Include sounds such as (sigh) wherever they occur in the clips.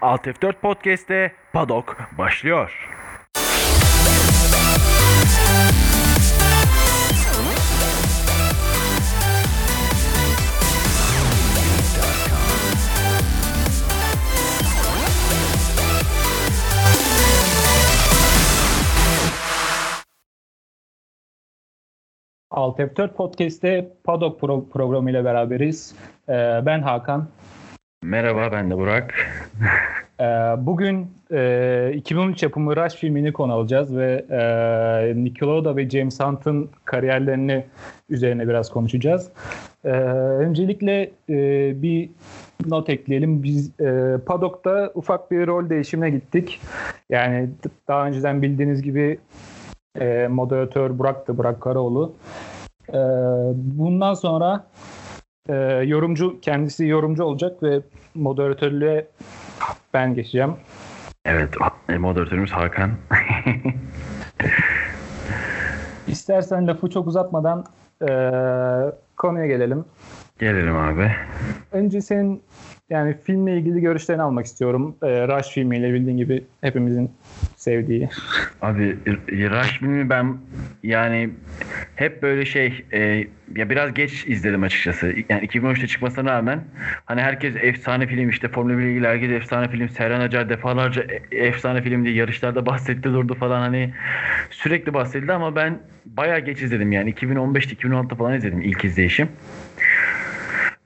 Alt F4 Podcast'te Padok başlıyor. Alt F4 Podcast'te Padok pro- programı ile beraberiz. Ee, ben Hakan. Merhaba ben de Burak. Ee, bugün e, 2013 yapımı Rush filmini konu alacağız ve e, Nickelodeon ve James Hunt'ın kariyerlerini üzerine biraz konuşacağız. Ee, öncelikle e, bir not ekleyelim. Biz e, Padok'ta ufak bir rol değişimine gittik. Yani daha önceden bildiğiniz gibi e, moderatör Burak'tı, Burak Karaoğlu. E, bundan sonra e, yorumcu, kendisi yorumcu olacak ve moderatörlüğe ben geçeceğim. Evet e, moderatörümüz Hakan. (laughs) İstersen lafı çok uzatmadan e, konuya gelelim. Gelelim abi. Önce senin yani filmle ilgili görüşlerini almak istiyorum. E, Rush filmiyle bildiğin gibi hepimizin sevdiği. Abi Rush filmi ben yani hep böyle şey e, ya biraz geç izledim açıkçası. Yani 2013'te çıkmasına rağmen hani herkes efsane film işte Formula 1 ile ilgili herkes efsane film. Serhan Acar defalarca e- efsane film diye yarışlarda bahsetti durdu falan hani sürekli bahsedildi ama ben bayağı geç izledim yani 2015'te 2016'da falan izledim ilk izleyişim.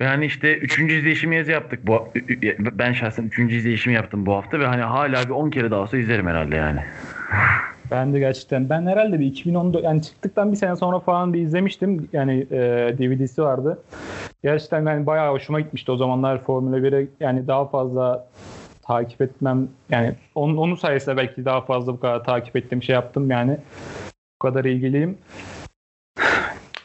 Ve hani işte üçüncü izleyişimi yaptık. Bu, ben şahsen üçüncü izleyişimi yaptım bu hafta ve hani hala bir 10 kere daha olsa izlerim herhalde yani. Ben de gerçekten ben herhalde bir 2014 yani çıktıktan bir sene sonra falan bir izlemiştim. Yani e, DVD'si vardı. Gerçekten yani bayağı hoşuma gitmişti o zamanlar Formula 1'e yani daha fazla takip etmem yani onun, onun sayesinde belki daha fazla bu kadar takip ettiğim şey yaptım yani bu kadar ilgiliyim.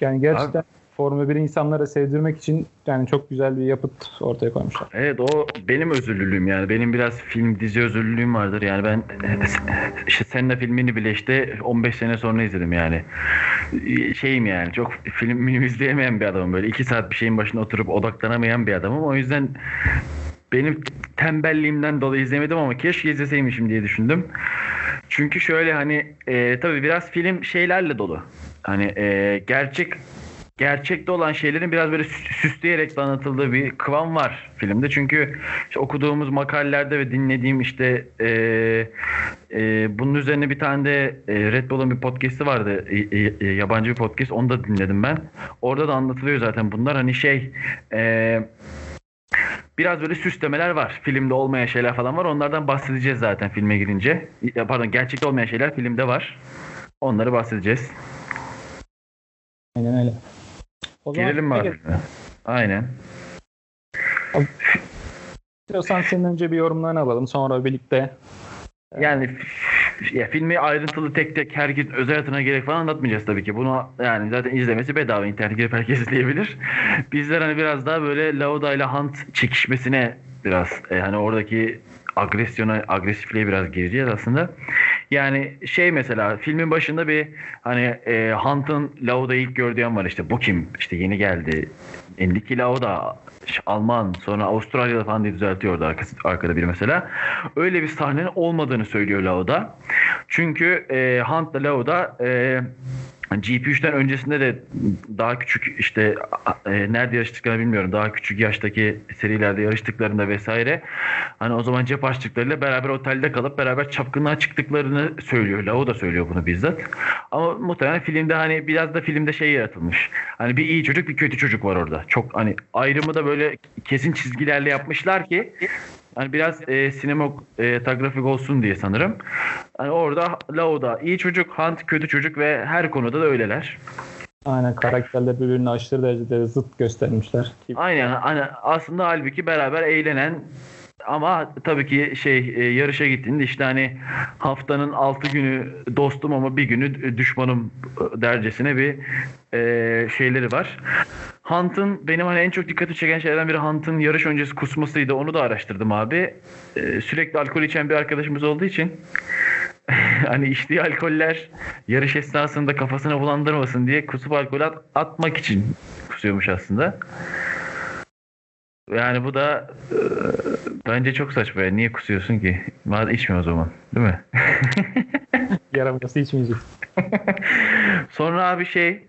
Yani gerçekten Abi. Formula 1'i insanlara sevdirmek için yani çok güzel bir yapıt ortaya koymuşlar. Evet o benim özürlülüğüm yani. Benim biraz film dizi özürlülüğüm vardır. Yani ben (laughs) işte seninle filmini bile işte 15 sene sonra izledim yani. Şeyim yani çok film izleyemeyen bir adamım böyle. 2 saat bir şeyin başına oturup odaklanamayan bir adamım. O yüzden benim tembelliğimden dolayı izlemedim ama keşke izleseymişim diye düşündüm. Çünkü şöyle hani e, tabii biraz film şeylerle dolu. Hani e, gerçek gerçekte olan şeylerin biraz böyle süsleyerek anlatıldığı bir kıvam var filmde. Çünkü işte okuduğumuz makalelerde ve dinlediğim işte e, e, bunun üzerine bir tane de e, Red Bull'un bir podcast'i vardı. E, e, yabancı bir podcast. Onu da dinledim ben. Orada da anlatılıyor zaten bunlar. Hani şey e, biraz böyle süslemeler var. Filmde olmayan şeyler falan var. Onlardan bahsedeceğiz zaten filme girince. Pardon gerçekte olmayan şeyler filmde var. Onları bahsedeceğiz. Aynen öyle. O Gelelim mi abi? Aynen. İstiyorsan senin önce bir yorumlarını alalım. Sonra birlikte yani ya filmi ayrıntılı tek tek herkes özel hayatına gerek falan anlatmayacağız tabii ki. Bunu yani zaten izlemesi bedava internet girip herkes (laughs) izleyebilir. Bizler hani biraz daha böyle Lauda ile Hunt çekişmesine biraz e, hani oradaki agresyona agresifliğe biraz gireceğiz aslında. Yani şey mesela filmin başında bir hani e, Hunt'ın Lauda'yı ilk gördüğü an var işte bu kim işte yeni geldi. Endiki Lauda Alman sonra Avustralyalı falan diye düzeltiyordu arkası, arkada biri mesela. Öyle bir sahnenin olmadığını söylüyor Lauda. Çünkü e, Hunt'la Lauda e, GP3'ten öncesinde de daha küçük işte e, nerede yarıştıklarını bilmiyorum. Daha küçük yaştaki serilerde yarıştıklarında vesaire. Hani o zaman cep açtıklarıyla beraber otelde kalıp beraber çapkınlığa çıktıklarını söylüyor. O da söylüyor bunu bizzat. Ama muhtemelen filmde hani biraz da filmde şey yaratılmış. Hani bir iyi çocuk bir kötü çocuk var orada. Çok hani ayrımı da böyle kesin çizgilerle yapmışlar ki Hani biraz e, sinematografik olsun diye sanırım. Hani orada Lauda iyi çocuk, Hunt kötü çocuk ve her konuda da öyleler. Aynen karakterler birbirini aşırı derecede zıt göstermişler. Aynen hani aslında halbuki beraber eğlenen ama tabii ki şey e, yarışa gittiğinde işte hani haftanın 6 günü dostum ama bir günü düşmanım dercesine bir e, şeyleri var. Hunt'ın benim hani en çok dikkati çeken şeylerden biri Hunt'ın yarış öncesi kusmasıydı. Onu da araştırdım abi. E, sürekli alkol içen bir arkadaşımız olduğu için (laughs) hani içtiği alkoller yarış esnasında kafasına bulandırmasın diye kusup alkol at, atmak için kusuyormuş aslında. Yani bu da e, Bence çok saçma ya. Niye kusuyorsun ki? Madem içmiyor o zaman. Değil mi? (laughs) Yaraması içmeyecek. Sonra abi şey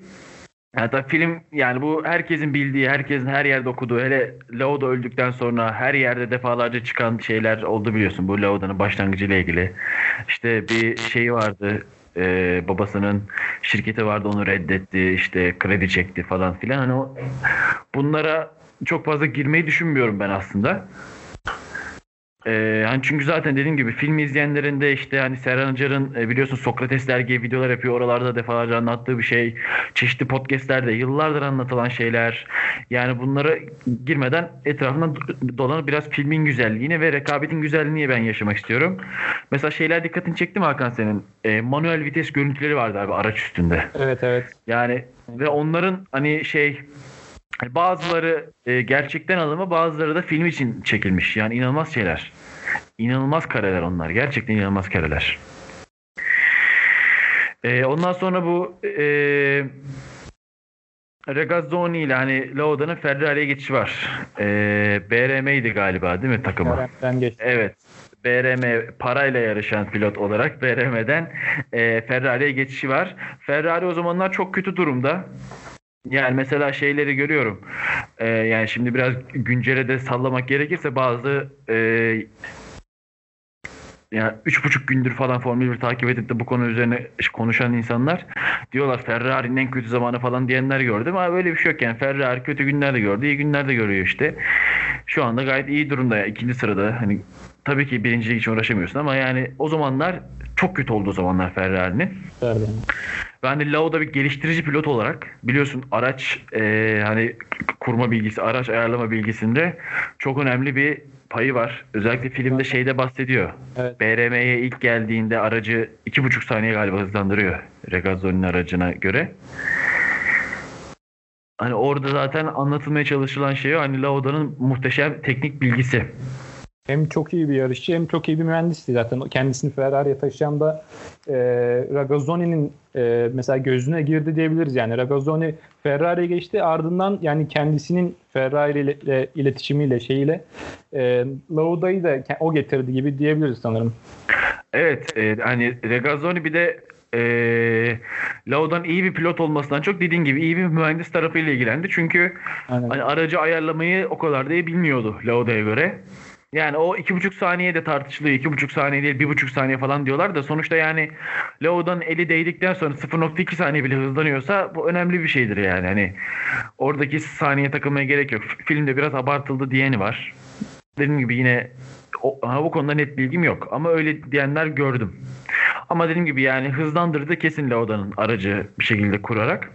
Hatta film yani bu herkesin bildiği, herkesin her yerde okuduğu, hele Laoda öldükten sonra her yerde defalarca çıkan şeyler oldu biliyorsun. Bu Laoda'nın başlangıcıyla ilgili. İşte bir şeyi vardı, e, babasının şirketi vardı onu reddetti, işte kredi çekti falan filan. Hani o, bunlara çok fazla girmeyi düşünmüyorum ben aslında. Ee, hani çünkü zaten dediğim gibi film izleyenlerin de işte hani Serhan Acar'ın e, biliyorsun Sokrates dergi videolar yapıyor. Oralarda defalarca anlattığı bir şey. Çeşitli podcastlerde yıllardır anlatılan şeyler. Yani bunlara girmeden etrafından dolanıp biraz filmin güzelliğini ve rekabetin güzelliğini ben yaşamak istiyorum. Mesela şeyler dikkatini çekti mi Hakan senin? E, manuel vites görüntüleri vardı abi araç üstünde. Evet evet. Yani ve onların hani şey bazıları e, gerçekten alımı bazıları da film için çekilmiş. Yani inanılmaz şeyler. İnanılmaz kareler onlar. Gerçekten inanılmaz kareler. E, ondan sonra bu e, Regazzoni ile hani Lauda'nın Ferrari'ye geçişi var. E, BRM'ydi galiba değil mi geçti. Evet. BRM parayla yarışan pilot olarak BRM'den e, Ferrari'ye geçişi var. Ferrari o zamanlar çok kötü durumda. Yani mesela şeyleri görüyorum. Ee, yani şimdi biraz güncele de sallamak gerekirse bazı e, yani üç buçuk gündür falan Formula 1 takip edip de bu konu üzerine konuşan insanlar diyorlar Ferrari'nin en kötü zamanı falan diyenler gördüm ama böyle bir şey yok yani Ferrari kötü günler de gördü iyi günler de görüyor işte. Şu anda gayet iyi durumda ya ikinci sırada hani tabii ki birincilik için uğraşamıyorsun ama yani o zamanlar çok kötü olduğu zamanlar Ferrari'nin. Ben de Lauda bir geliştirici pilot olarak biliyorsun araç e, hani kurma bilgisi, araç ayarlama bilgisinde çok önemli bir payı var. Özellikle filmde şeyde bahsediyor. Evet. BRM'ye ilk geldiğinde aracı iki buçuk saniye galiba hızlandırıyor. Regazzoni'nin aracına göre. Hani orada zaten anlatılmaya çalışılan şey o. Hani Lauda'nın muhteşem teknik bilgisi hem çok iyi bir yarışçı hem çok iyi bir mühendisti zaten. Kendisini Ferrari'ye taşıyan da e, Ragazzoni'nin e, mesela gözüne girdi diyebiliriz. Yani Ragazzoni Ferrari'ye geçti ardından yani kendisinin Ferrari ile iletişimiyle şeyiyle e, Lauda'yı da o getirdi gibi diyebiliriz sanırım. Evet e, hani Regazzoni bir de e, Lauda'nın iyi bir pilot olmasından çok dediğin gibi iyi bir mühendis tarafıyla ilgilendi. Çünkü hani aracı ayarlamayı o kadar da iyi bilmiyordu Lauda'ya göre. Yani o iki buçuk saniye de tartışılıyor. iki buçuk saniye değil bir buçuk saniye falan diyorlar da sonuçta yani Leo'dan eli değdikten sonra 0.2 saniye bile hızlanıyorsa bu önemli bir şeydir yani. Hani oradaki saniye takılmaya gerek yok. Filmde biraz abartıldı diyeni var. Dediğim gibi yine o, bu konuda net bilgim yok ama öyle diyenler gördüm. Ama dediğim gibi yani hızlandırdı kesin Leoda'nın aracı bir şekilde kurarak.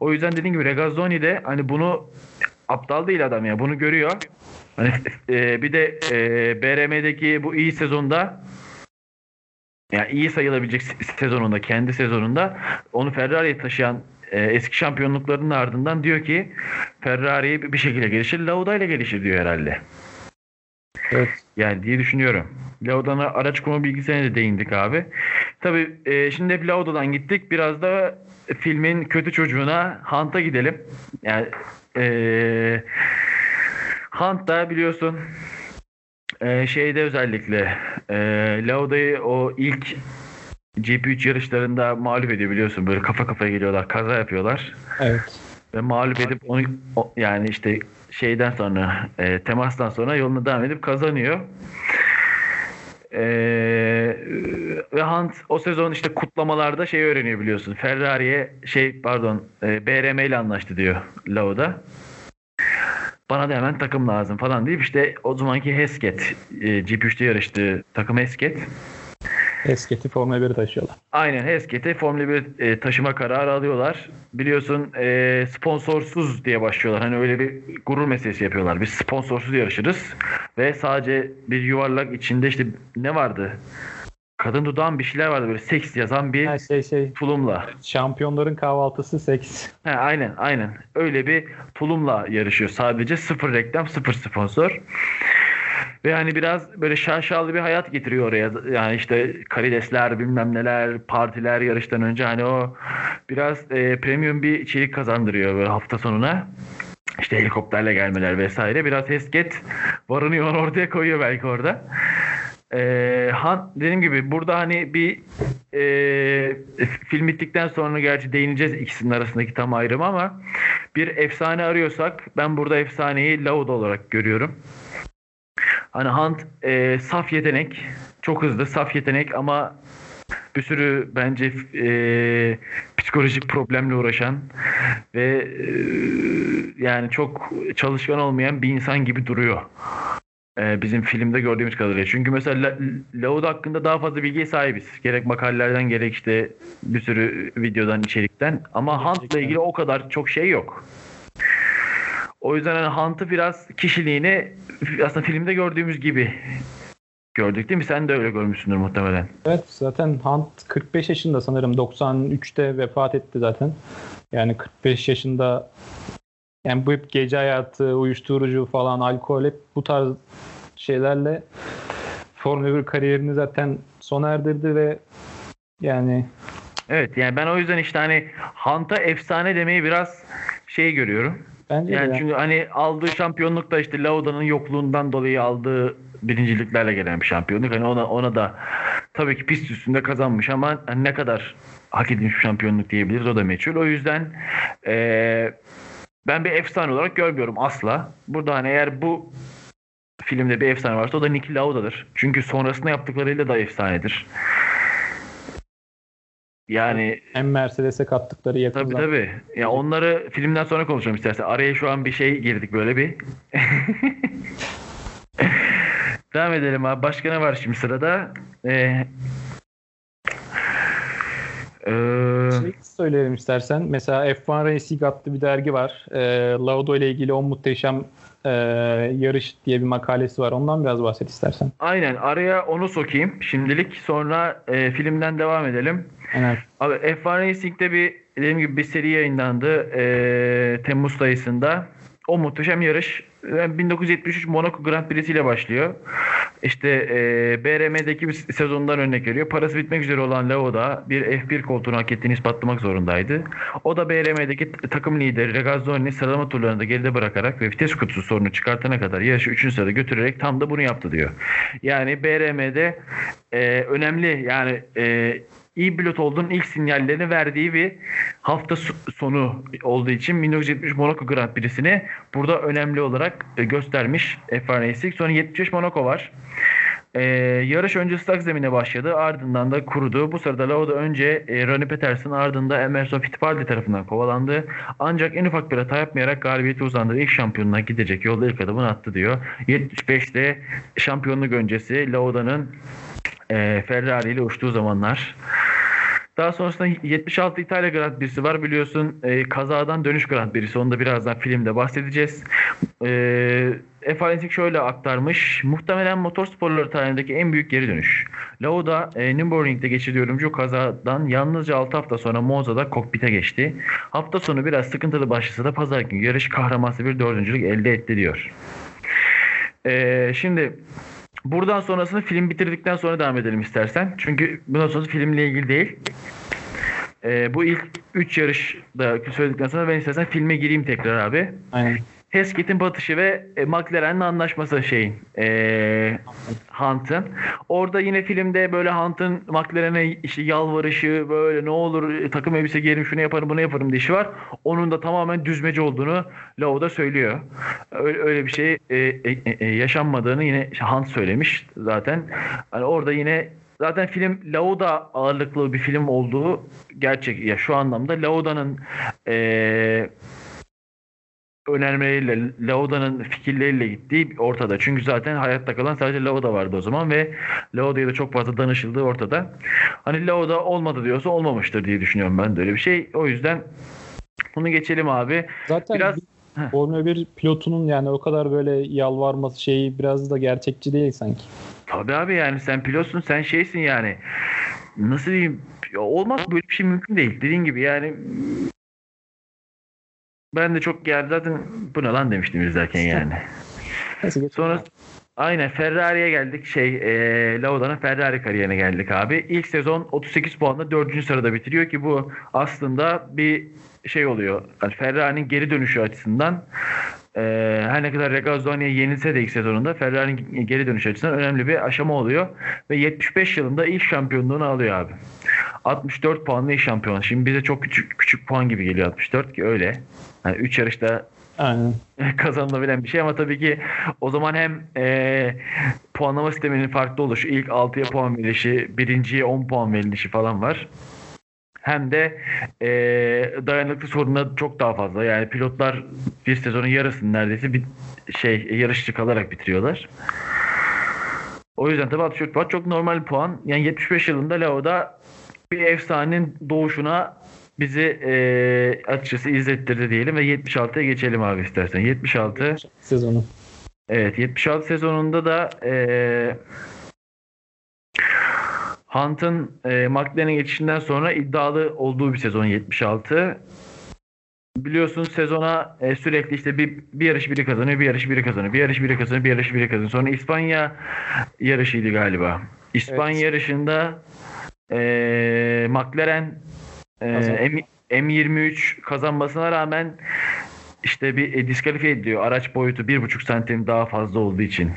O yüzden dediğim gibi Regazzoni de hani bunu aptal değil adam ya bunu görüyor Hani e, bir de e, BRM'deki bu iyi sezonda yani iyi sayılabilecek sezonunda kendi sezonunda onu Ferrari'ye taşıyan e, eski şampiyonluklarının ardından diyor ki Ferrari bir şekilde gelişir. Lauda ile gelişir diyor herhalde. Evet. Yani diye düşünüyorum. Lauda'nın araç kurma bilgisine de değindik abi. Tabii e, şimdi hep Lauda'dan gittik. Biraz da filmin kötü çocuğuna Hunt'a gidelim. Yani eee Hunt da biliyorsun e, şeyde özellikle e, Lauda'yı o ilk GP3 yarışlarında mağlup ediyor biliyorsun. Böyle kafa kafaya geliyorlar. Kaza yapıyorlar. Evet. Ve mağlup edip onu yani işte şeyden sonra e, temastan sonra yoluna devam edip kazanıyor. Ee, ve Hunt o sezon işte kutlamalarda şey öğreniyor biliyorsun. Ferrari'ye şey pardon e, BRM ile anlaştı diyor Lauda. Bana da hemen takım lazım falan deyip işte o zamanki Hesket e, GP3'te yarıştığı takım Hesket. Hesket'i Formula 1'e taşıyorlar. Aynen Hesket'i Formula 1 e, taşıma kararı alıyorlar. Biliyorsun e, sponsorsuz diye başlıyorlar. Hani öyle bir gurur meselesi yapıyorlar. Biz sponsorsuz yarışırız. Ve sadece bir yuvarlak içinde işte ne vardı? Kadın dudağın bir şeyler vardı böyle seks yazan bir ha, şey, şey, tulumla. Şampiyonların kahvaltısı seks. He, aynen aynen. Öyle bir tulumla yarışıyor sadece. Sıfır reklam, sıfır sponsor. Ve hani biraz böyle şaşalı bir hayat getiriyor oraya. Yani işte karidesler bilmem neler, partiler yarıştan önce hani o biraz e, premium bir içerik kazandırıyor böyle hafta sonuna. işte helikopterle gelmeler vesaire biraz Hesket varını yoğunu (laughs) ortaya koyuyor belki orada. Ee, Han, dediğim gibi burada hani bir e, film bittikten sonra gerçi değineceğiz ikisinin arasındaki tam ayrım ama bir efsane arıyorsak ben burada efsaneyi Lauda olarak görüyorum. Hani Hunt e, saf yetenek, çok hızlı saf yetenek ama bir sürü bence e, psikolojik problemle uğraşan ve e, yani çok çalışkan olmayan bir insan gibi duruyor. E, bizim filmde gördüğümüz kadarıyla. Çünkü mesela La- Lauda hakkında daha fazla bilgiye sahibiz. Gerek makalelerden gerek işte bir sürü videodan, içerikten. Ama Hunt'la ilgili o kadar çok şey yok. O yüzden hani Hunt'ı biraz kişiliğini aslında filmde gördüğümüz gibi gördük değil mi? Sen de öyle görmüşsündür muhtemelen. Evet zaten Hunt 45 yaşında sanırım 93'te vefat etti zaten. Yani 45 yaşında yani bu hep gece hayatı, uyuşturucu falan, alkol hep bu tarz şeylerle Formula 1 kariyerini zaten sona erdirdi ve yani Evet yani ben o yüzden işte hani Hunt'a efsane demeyi biraz şey görüyorum. bence Yani yani. çünkü hani aldığı şampiyonluk da işte Lauda'nın yokluğundan dolayı aldığı birinciliklerle gelen bir şampiyonluk. Hani ona ona da tabii ki pist üstünde kazanmış ama hani ne kadar hak edilmiş bir şampiyonluk diyebiliriz o da meçhul. O yüzden eee, ben bir efsane olarak görmüyorum asla. Burada hani eğer bu filmde bir efsane varsa o da Niki Lauda'dır. Çünkü sonrasında yaptıklarıyla da efsanedir. Yani hem Mercedes'e kattıkları yakın Tabii tabii. Ya onları filmden sonra konuşalım istersen. Araya şu an bir şey girdik böyle bir. (laughs) Devam edelim abi. Başka ne var şimdi sırada? Ee, ee, söyleyelim istersen. Mesela F1 Racing adlı bir dergi var. E, Lauda ile ilgili o muhteşem e, yarış diye bir makalesi var. Ondan biraz bahset istersen. aynen. Araya onu sokayım şimdilik. Sonra e, filmden devam edelim. Evet. Abi F1 Racing'de bir dediğim gibi bir seri yayınlandı ee, Temmuz sayısında. O muhteşem yarış e, 1973 Monaco Grand Prix'si ile başlıyor. İşte e, BRM'deki bir sezondan örnek veriyor. Parası bitmek üzere olan Lauda bir F1 koltuğunu hak ettiğini ispatlamak zorundaydı. O da BRM'deki takım lideri Regazzoni'ni sıralama turlarında geride bırakarak ve vites kutusu sorunu çıkartana kadar yarışı 3. sırada götürerek tam da bunu yaptı diyor. Yani BRM'de e, önemli yani e, iyi pilot olduğunun ilk sinyallerini verdiği bir hafta so- sonu olduğu için 1973 Monaco Grand Prix'sini burada önemli olarak e, göstermiş F1 Racing. Sonra 75 Monaco var. Ee, yarış önce ıslak zemine başladı. Ardından da kurudu. Bu sırada Lauda önce e, Ronnie Peterson ardından Emerson Fittipaldi tarafından kovalandı. Ancak en ufak bir hata yapmayarak galibiyeti uzandığı ilk şampiyonluğa gidecek yolda ilk adımını attı diyor. 75'te şampiyonluk öncesi Lauda'nın e, Ferrari ile uçtuğu zamanlar. Daha sonrasında 76 İtalya Grand Prix'si var biliyorsun. E, kazadan dönüş Grand Prix'si. Onu da birazdan filmde bahsedeceğiz. E, F1 şöyle aktarmış. Muhtemelen motorsporları tarihindeki en büyük geri dönüş. Lauda e, Nürburgring'de geçirdiği ölümcül kazadan yalnızca 6 hafta sonra Monza'da kokpite geçti. Hafta sonu biraz sıkıntılı başlasa da pazar günü yarış kahramansı bir dördüncülük elde etti diyor. E, şimdi Buradan sonrasını film bitirdikten sonra devam edelim istersen. Çünkü bundan sonrası filmle ilgili değil. Ee, bu ilk 3 yarış da söyledikten sonra ben istersen filme gireyim tekrar abi. Aynen. Hesketh'in batışı ve e, anlaşması şeyin e, Hunt'ın. Orada yine filmde böyle Hunt'ın McLaren'e işte yalvarışı böyle ne olur e, takım elbise giyerim şunu yaparım bunu yaparım dişi var. Onun da tamamen düzmece olduğunu Lauda söylüyor. Öyle, öyle bir şey e, e, e, yaşanmadığını yine Hunt söylemiş zaten. Hani orada yine Zaten film Lauda ağırlıklı bir film olduğu gerçek. Ya şu anlamda Lauda'nın eee önermeleriyle, Lauda'nın fikirleriyle gittiği ortada. Çünkü zaten hayatta kalan sadece Lauda vardı o zaman ve Lauda'ya da çok fazla danışıldığı ortada. Hani Lauda olmadı diyorsa olmamıştır diye düşünüyorum ben de öyle bir şey. O yüzden bunu geçelim abi. Zaten Biraz-. Formula 1 pilotunun yani o kadar böyle yalvarması şeyi biraz da gerçekçi değil sanki. Tabii abi yani sen pilotsun sen şeysin yani. Nasıl diyeyim? Olmaz böyle bir şey mümkün değil. Dediğin gibi yani ben de çok yani zaten bu ne lan demiştim izlerken yani. Sonra aynen Ferrari'ye geldik. Şey e, Lauda'nın Ferrari kariyerine geldik abi. İlk sezon 38 puanla 4. sırada bitiriyor ki bu aslında bir şey oluyor. Yani Ferrari'nin geri dönüşü açısından e, her ne kadar Regazzoni'ye yenilse de ilk sezonunda Ferrari'nin geri dönüşü açısından önemli bir aşama oluyor. Ve 75 yılında ilk şampiyonluğunu alıyor abi. 64 puanlı ilk şampiyon. Şimdi bize çok küçük küçük puan gibi geliyor 64 ki öyle. Yani 3 yarışta Aynen. (laughs) kazanılabilen bir şey ama tabii ki o zaman hem e, puanlama sisteminin farklı oluşu, ilk 6'ya puan verilişi, birinciye 10 puan verilişi falan var. Hem de e, dayanıklı sorunlar çok daha fazla. Yani pilotlar bir sezonun yarısını neredeyse bir şey yarışçı kalarak bitiriyorlar. O yüzden tabii 64 puan çok normal bir puan. Yani 75 yılında Lao'da bir efsanenin doğuşuna bizi e, açıkçası izlettirdi diyelim ve 76'ya geçelim abi istersen. 76 Sezonu. Evet 76 sezonunda da e, Hunt'ın e, McLaren'e geçişinden sonra iddialı olduğu bir sezon 76. Biliyorsun sezona e, sürekli işte bir, bir yarış biri kazanıyor, bir yarış biri kazanıyor, bir yarış biri kazanıyor, bir yarış biri kazanıyor. Sonra İspanya yarışıydı galiba. İspanya Evet. yarışında e, McLaren e, Kazandı. M, M23 kazanmasına rağmen işte bir e, diskalifiye ediliyor. Araç boyutu 1,5 santim daha fazla olduğu için.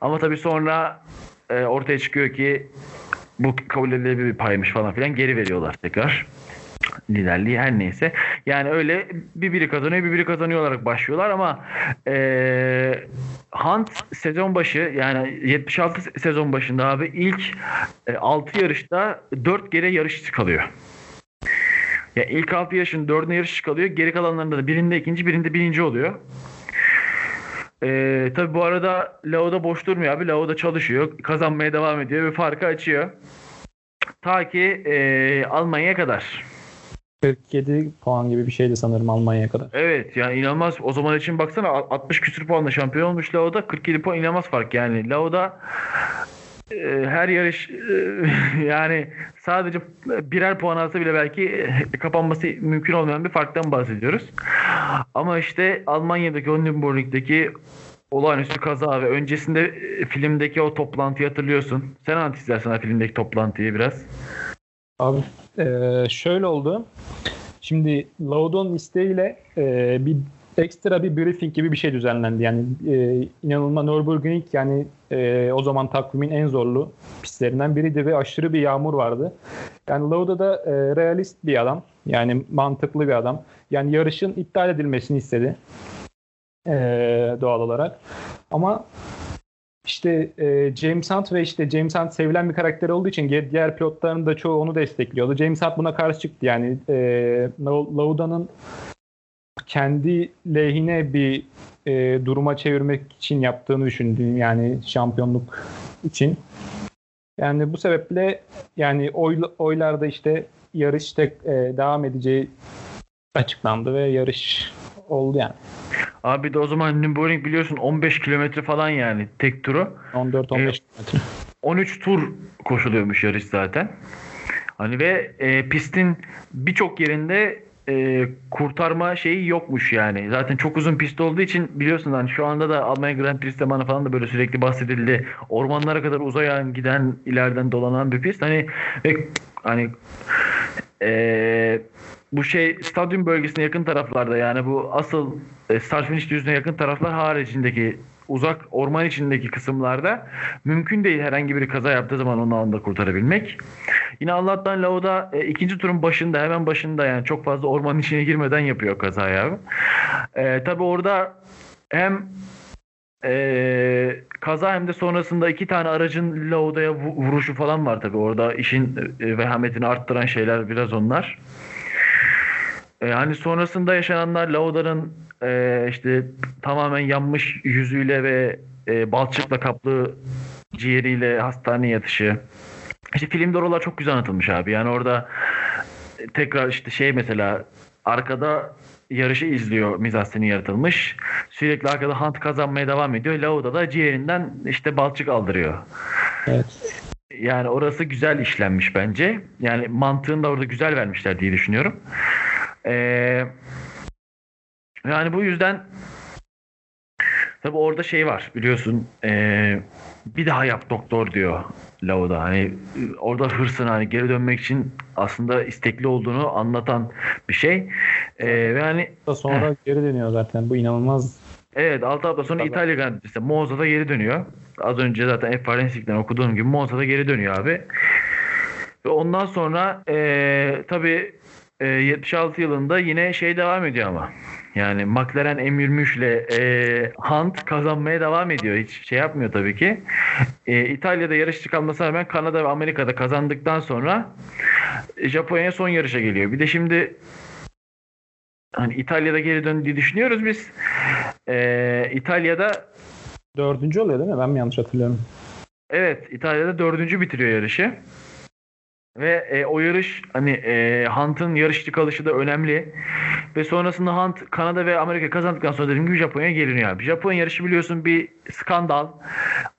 Ama tabii sonra e, ortaya çıkıyor ki bu kabul edilebilir bir paymış falan filan geri veriyorlar tekrar. Liderliği her neyse. Yani öyle bir biri kazanıyor bir biri kazanıyor olarak başlıyorlar ama e, Hunt sezon başı yani 76 sezon başında abi ilk e, 6 yarışta 4 geri yarışçı kalıyor. Ya ilk 6 yarışın 4'üne yarışçı kalıyor. Geri kalanlarında da birinde ikinci birinde birinci oluyor. Ee, tabii bu arada Lao'da boş durmuyor abi. Lao'da çalışıyor. Kazanmaya devam ediyor ve farkı açıyor. Ta ki e, Almanya'ya kadar. 47 puan gibi bir şeydi sanırım Almanya'ya kadar. Evet yani inanılmaz. O zaman için baksana 60 küsür puanla şampiyon olmuş Lao'da. 47 puan inanılmaz fark yani. Lao'da her yarış e, (laughs) yani sadece birer puan alsa bile belki e, kapanması mümkün olmayan bir farktan bahsediyoruz. Ama işte Almanya'daki Nürburgring'deki olağanüstü kaza ve öncesinde e, filmdeki o toplantıyı hatırlıyorsun. Sen anlat istersen filmdeki toplantıyı biraz. Abi eee, şöyle oldu. Şimdi Laudon isteğiyle eee, bir ekstra bir briefing gibi bir şey düzenlendi. Yani eee inanılmaz Nürburgring yani eee, o zaman takvimin en zorlu pistlerinden biriydi ve aşırı bir yağmur vardı. Yani Lauda da eee, realist bir adam. Yani mantıklı bir adam. Yani yarışın iptal edilmesini istedi. Eee, doğal olarak. Ama işte e, James Hunt ve işte James Hunt sevilen bir karakter olduğu için diğer pilotların da çoğu onu destekliyordu. James Hunt buna karşı çıktı yani e, Lau- Lauda'nın kendi lehine bir e, duruma çevirmek için yaptığını düşündüğüm yani şampiyonluk için. Yani bu sebeple yani oy, oylarda işte yarış tek e, devam edeceği açıklandı ve yarış oldu yani. Abi de o zaman Nürburgring biliyorsun 15 kilometre falan yani tek turu. 14-15 kilometre. 13 tur koşuluyormuş yarış zaten. Hani ve e, pistin birçok yerinde e, kurtarma şeyi yokmuş yani. Zaten çok uzun pist olduğu için biliyorsun hani şu anda da Almanya Grand Prix zamanı falan da böyle sürekli bahsedildi. Ormanlara kadar uzayan giden ileriden dolanan bir pist. Hani ve hani e, bu şey stadyum bölgesine yakın taraflarda yani bu asıl e, start finish düzlüğüne yakın taraflar haricindeki uzak orman içindeki kısımlarda mümkün değil herhangi bir kaza yaptığı zaman onu anda kurtarabilmek. Yine Allah'tan Lauda e, ikinci turun başında hemen başında yani çok fazla ormanın içine girmeden yapıyor kazayı abi. E, tabii orada hem e, kaza hem de sonrasında iki tane aracın Lauda'ya vu- vuruşu falan var tabii. Orada işin e, vehametini arttıran şeyler biraz onlar. E, hani sonrasında yaşananlar Lauda'nın e, işte tamamen yanmış yüzüyle ve e, balçıkla kaplı ciğeriyle hastaneye yatışı. İşte filmde oralar çok güzel anlatılmış abi. Yani orada tekrar işte şey mesela arkada yarışı izliyor mizanseni yaratılmış. Sürekli arkada Hunt kazanmaya devam ediyor. Lauda da ciğerinden işte balçık aldırıyor. Evet. Yani orası güzel işlenmiş bence. Yani mantığını da orada güzel vermişler diye düşünüyorum. Ee, yani bu yüzden tabi orada şey var biliyorsun ee, bir daha yap doktor diyor Lauda. Hani orada hırsın hani geri dönmek için aslında istekli olduğunu anlatan bir şey. Ee, ve hani sonra geri dönüyor zaten. Bu inanılmaz. Evet 6 hafta sonra İtalya Grand Prix'de Monza'da geri dönüyor. Az önce zaten F1 okuduğum gibi Monza'da geri dönüyor abi. Ve ondan sonra e, tabii e, 76 yılında yine şey devam ediyor ama. Yani McLaren M23 ile e, Hunt kazanmaya devam ediyor. Hiç şey yapmıyor tabii ki. E, İtalya'da yarışçı kalmasına rağmen Kanada ve Amerika'da kazandıktan sonra Japonya'ya son yarışa geliyor. Bir de şimdi hani İtalya'da geri döndüğü düşünüyoruz biz. E, İtalya'da dördüncü oluyor değil mi? Ben mi yanlış hatırlıyorum? Evet, İtalya'da dördüncü bitiriyor yarışı. Ve e, o yarış hani e, Hunt'ın yarışçı kalışı da önemli. Ve sonrasında Hunt Kanada ve Amerika kazandıktan sonra dediğim gibi Japonya'ya geliniyor abi. Japonya yarışı biliyorsun bir skandal.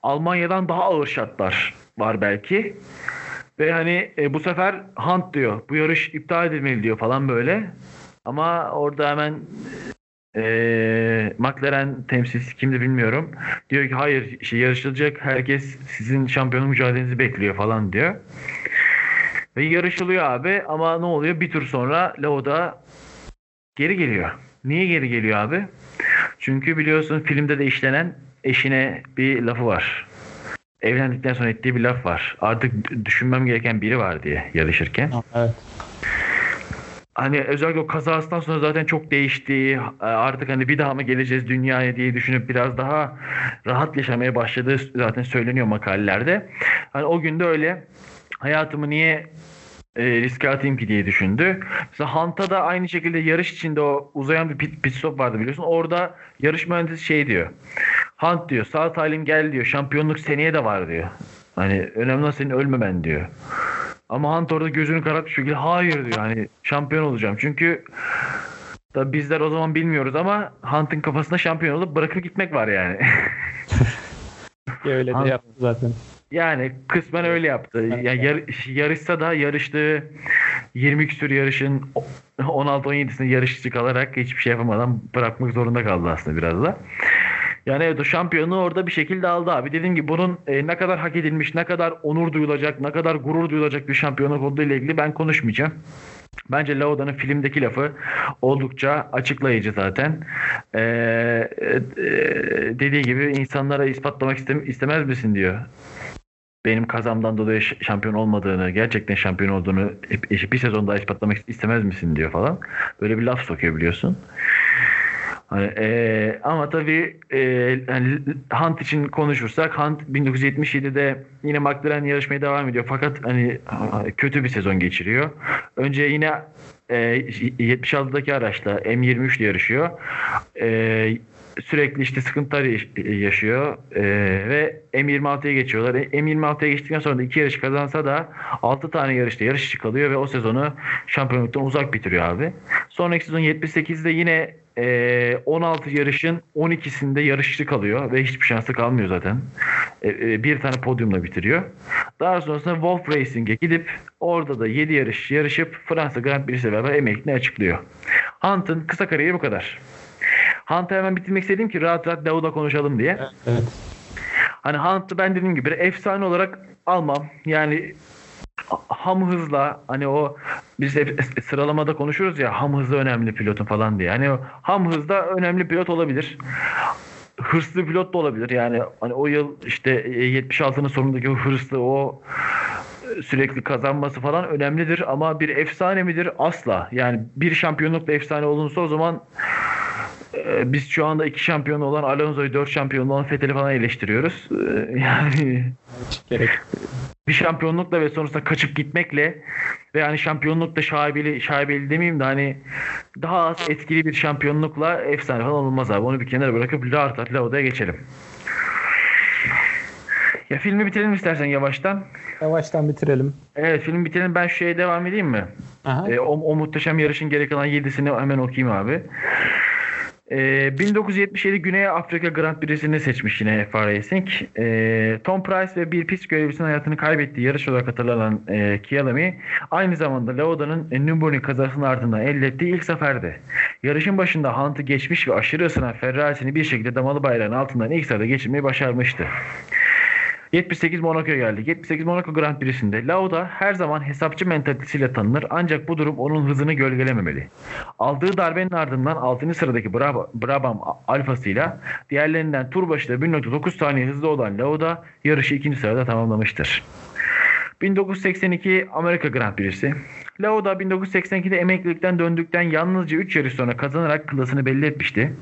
Almanya'dan daha ağır şartlar var belki. Ve hani e, bu sefer Hunt diyor bu yarış iptal edilmeli diyor falan böyle. Ama orada hemen e, McLaren temsilcisi kimdi bilmiyorum. Diyor ki hayır işte yarışılacak herkes sizin şampiyonluk mücadelenizi bekliyor falan diyor. Ve yarışılıyor abi ama ne oluyor? Bir tur sonra Lauda geri geliyor. Niye geri geliyor abi? Çünkü biliyorsun filmde de işlenen eşine bir lafı var. Evlendikten sonra ettiği bir laf var. Artık düşünmem gereken biri var diye yarışırken. Evet. Hani özellikle o kazasından sonra zaten çok değişti. Artık hani bir daha mı geleceğiz dünyaya diye düşünüp biraz daha rahat yaşamaya başladığı zaten söyleniyor makalelerde. Hani o günde öyle hayatımı niye e, riske atayım ki diye düşündü. Mesela Hant'a da aynı şekilde yarış içinde o uzayan bir pit, pit stop vardı biliyorsun. Orada yarış mühendisi şey diyor. Hunt diyor sağ talim gel diyor. Şampiyonluk seneye de var diyor. Hani önemli olan senin ölmemen diyor. Ama Hunt orada gözünü karartmış şekilde hayır diyor. Hani şampiyon olacağım. Çünkü da bizler o zaman bilmiyoruz ama Hunt'ın kafasında şampiyon olup bırakıp gitmek var yani. (laughs) öyle de yaptı zaten. Yani kısmen öyle yaptı. Ya yar, yarışsa da yarıştığı 20 küsur yarışın 16-17'sinde yarışçı kalarak hiçbir şey yapamadan bırakmak zorunda kaldı aslında biraz da. Yani evet o şampiyonu orada bir şekilde aldı abi. Dediğim gibi bunun e, ne kadar hak edilmiş, ne kadar onur duyulacak, ne kadar gurur duyulacak bir şampiyonluk olduğu ile ilgili ben konuşmayacağım. Bence Lauda'nın filmdeki lafı oldukça açıklayıcı zaten. Ee, e, dediği gibi insanlara ispatlamak istemez misin diyor benim kazamdan dolayı şampiyon olmadığını, gerçekten şampiyon olduğunu bir sezonda ispatlamak istemez misin diyor falan. Böyle bir laf sokuyor biliyorsun. Hani, e, ama tabii e, yani Hunt için konuşursak Hunt 1977'de yine McLaren yarışmaya devam ediyor. Fakat hani kötü bir sezon geçiriyor. Önce yine e, 76'daki araçla M23 ile yarışıyor. E, sürekli işte sıkıntılar yaşıyor e, ve M26'ya geçiyorlar. E, M26'ya geçtikten sonra da iki yarış kazansa da 6 tane yarışta yarışçı kalıyor ve o sezonu şampiyonluktan uzak bitiriyor abi. Sonraki sezon 78'de yine e, 16 yarışın 12'sinde yarışçı kalıyor ve hiçbir şansı kalmıyor zaten. E, e, bir tane podyumla bitiriyor. Daha sonrasında Wolf Racing'e gidip orada da 7 yarış yarışıp Fransa Grand Prix'si beraber emekliliğini açıklıyor. Hunt'ın kısa kariyeri bu kadar. Hunt'ı hemen bitirmek istedim ki rahat rahat Davud'a konuşalım diye. Evet. Hani Hunt'ı ben dediğim gibi efsane olarak almam. Yani ham hızla hani o biz hep sıralamada konuşuyoruz ya ham hızı önemli pilotun falan diye. Hani ham hızda önemli pilot olabilir. Hırslı pilot da olabilir. Yani hani o yıl işte 76'nın sonundaki o hırslı o sürekli kazanması falan önemlidir ama bir efsane midir? Asla. Yani bir şampiyonlukla efsane olunsa o zaman ee, biz şu anda iki şampiyon olan Alonso'yu dört şampiyon olan Fethel'i falan eleştiriyoruz. Ee, yani gerek. bir şampiyonlukla ve sonrasında kaçıp gitmekle ve hani şampiyonlukta şaibeli, şaibeli demeyeyim de hani daha az etkili bir şampiyonlukla efsane falan olmaz abi. Onu bir kenara bırakıp rahat rahat Lauda'ya geçelim. Ya filmi bitirelim istersen yavaştan. Yavaştan bitirelim. Evet filmi bitirelim. Ben şu şeye devam edeyim mi? Aha. Ee, o, o muhteşem yarışın geri kalan yedisini hemen okuyayım abi. E, 1977 Güney Afrika Grand Prix'sini seçmiş yine FA Racing. E, Tom Price ve bir pist görevlisinin hayatını kaybettiği yarış olarak hatırlanan e, Kialami aynı zamanda Lauda'nın e, Nürburgring kazasının ardından elde ettiği ilk zaferdi. Yarışın başında Hunt'ı geçmiş ve aşırı ısınan Ferrari'sini bir şekilde damalı bayrağın altından ilk sırada geçirmeyi başarmıştı. 78 Monaco'ya geldik. 78 Monaco Grand Prix'sinde Lauda her zaman hesapçı mentalitesiyle tanınır ancak bu durum onun hızını gölgelememeli. Aldığı darbenin ardından 6. sıradaki Brab Brabham alfasıyla diğerlerinden tur başında 1.9 saniye hızlı olan Lauda yarışı ikinci sırada tamamlamıştır. 1982 Amerika Grand Prix'si. Lauda 1982'de emeklilikten döndükten yalnızca 3 yarış sonra kazanarak klasını belli etmişti.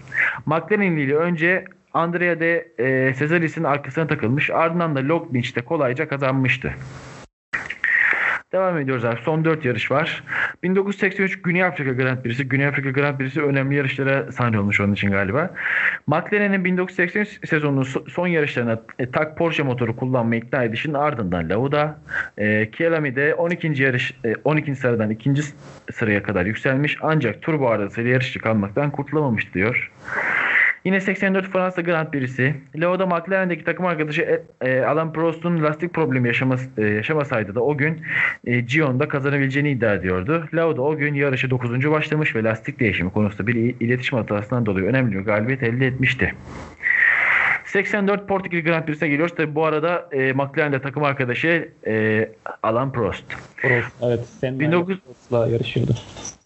McLaren ile önce Andrea de e, Cesaris'in arkasına takılmış ardından da Lognich'te kolayca kazanmıştı. Devam ediyoruz abi. Son 4 yarış var. 1983 Güney Afrika Grand Prix'si. Güney Afrika Grand Prix'si önemli yarışlara sahne olmuş onun için galiba. McLaren'in 1983 sezonunun son yarışlarına e, tak Porsche motoru kullanmayı ikna edişinin ardından Lauda, e, Kielami'de 12. yarış e, 12. sıradan 2. sıraya kadar yükselmiş ancak turbo arasıyla yarışçı kalmaktan kurtulamamış diyor. Yine 84 Fransa Grand Prix'si. Leo'da McLaren'deki takım arkadaşı e, e, Alan Prost'un lastik problemi yaşamas, e, yaşamasaydı da o gün Gion'da kazanabileceğini iddia ediyordu. Leo'da o gün yarışı 9. başlamış ve lastik değişimi konusunda bir iletişim hatasından dolayı önemli bir galibiyet elde etmişti. 84 Portekiz Grand Prix'sine geliyoruz. Tabi bu arada e, McLaren'de takım arkadaşı e, Alan Prost. Prost evet. Sen 19... Prost'la yarışıyordu.